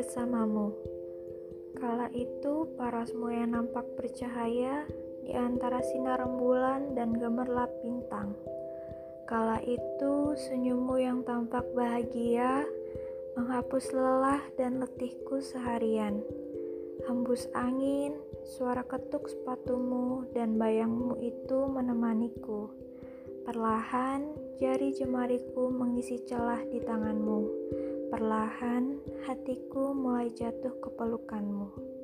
bersamamu. Kala itu parasmu yang nampak bercahaya di antara sinar rembulan dan gemerlap bintang. Kala itu senyummu yang tampak bahagia menghapus lelah dan letihku seharian. Hembus angin, suara ketuk sepatumu, dan bayangmu itu menemaniku. Perlahan, jari jemariku mengisi celah di tanganmu. Perlahan, hatiku mulai jatuh ke pelukanmu.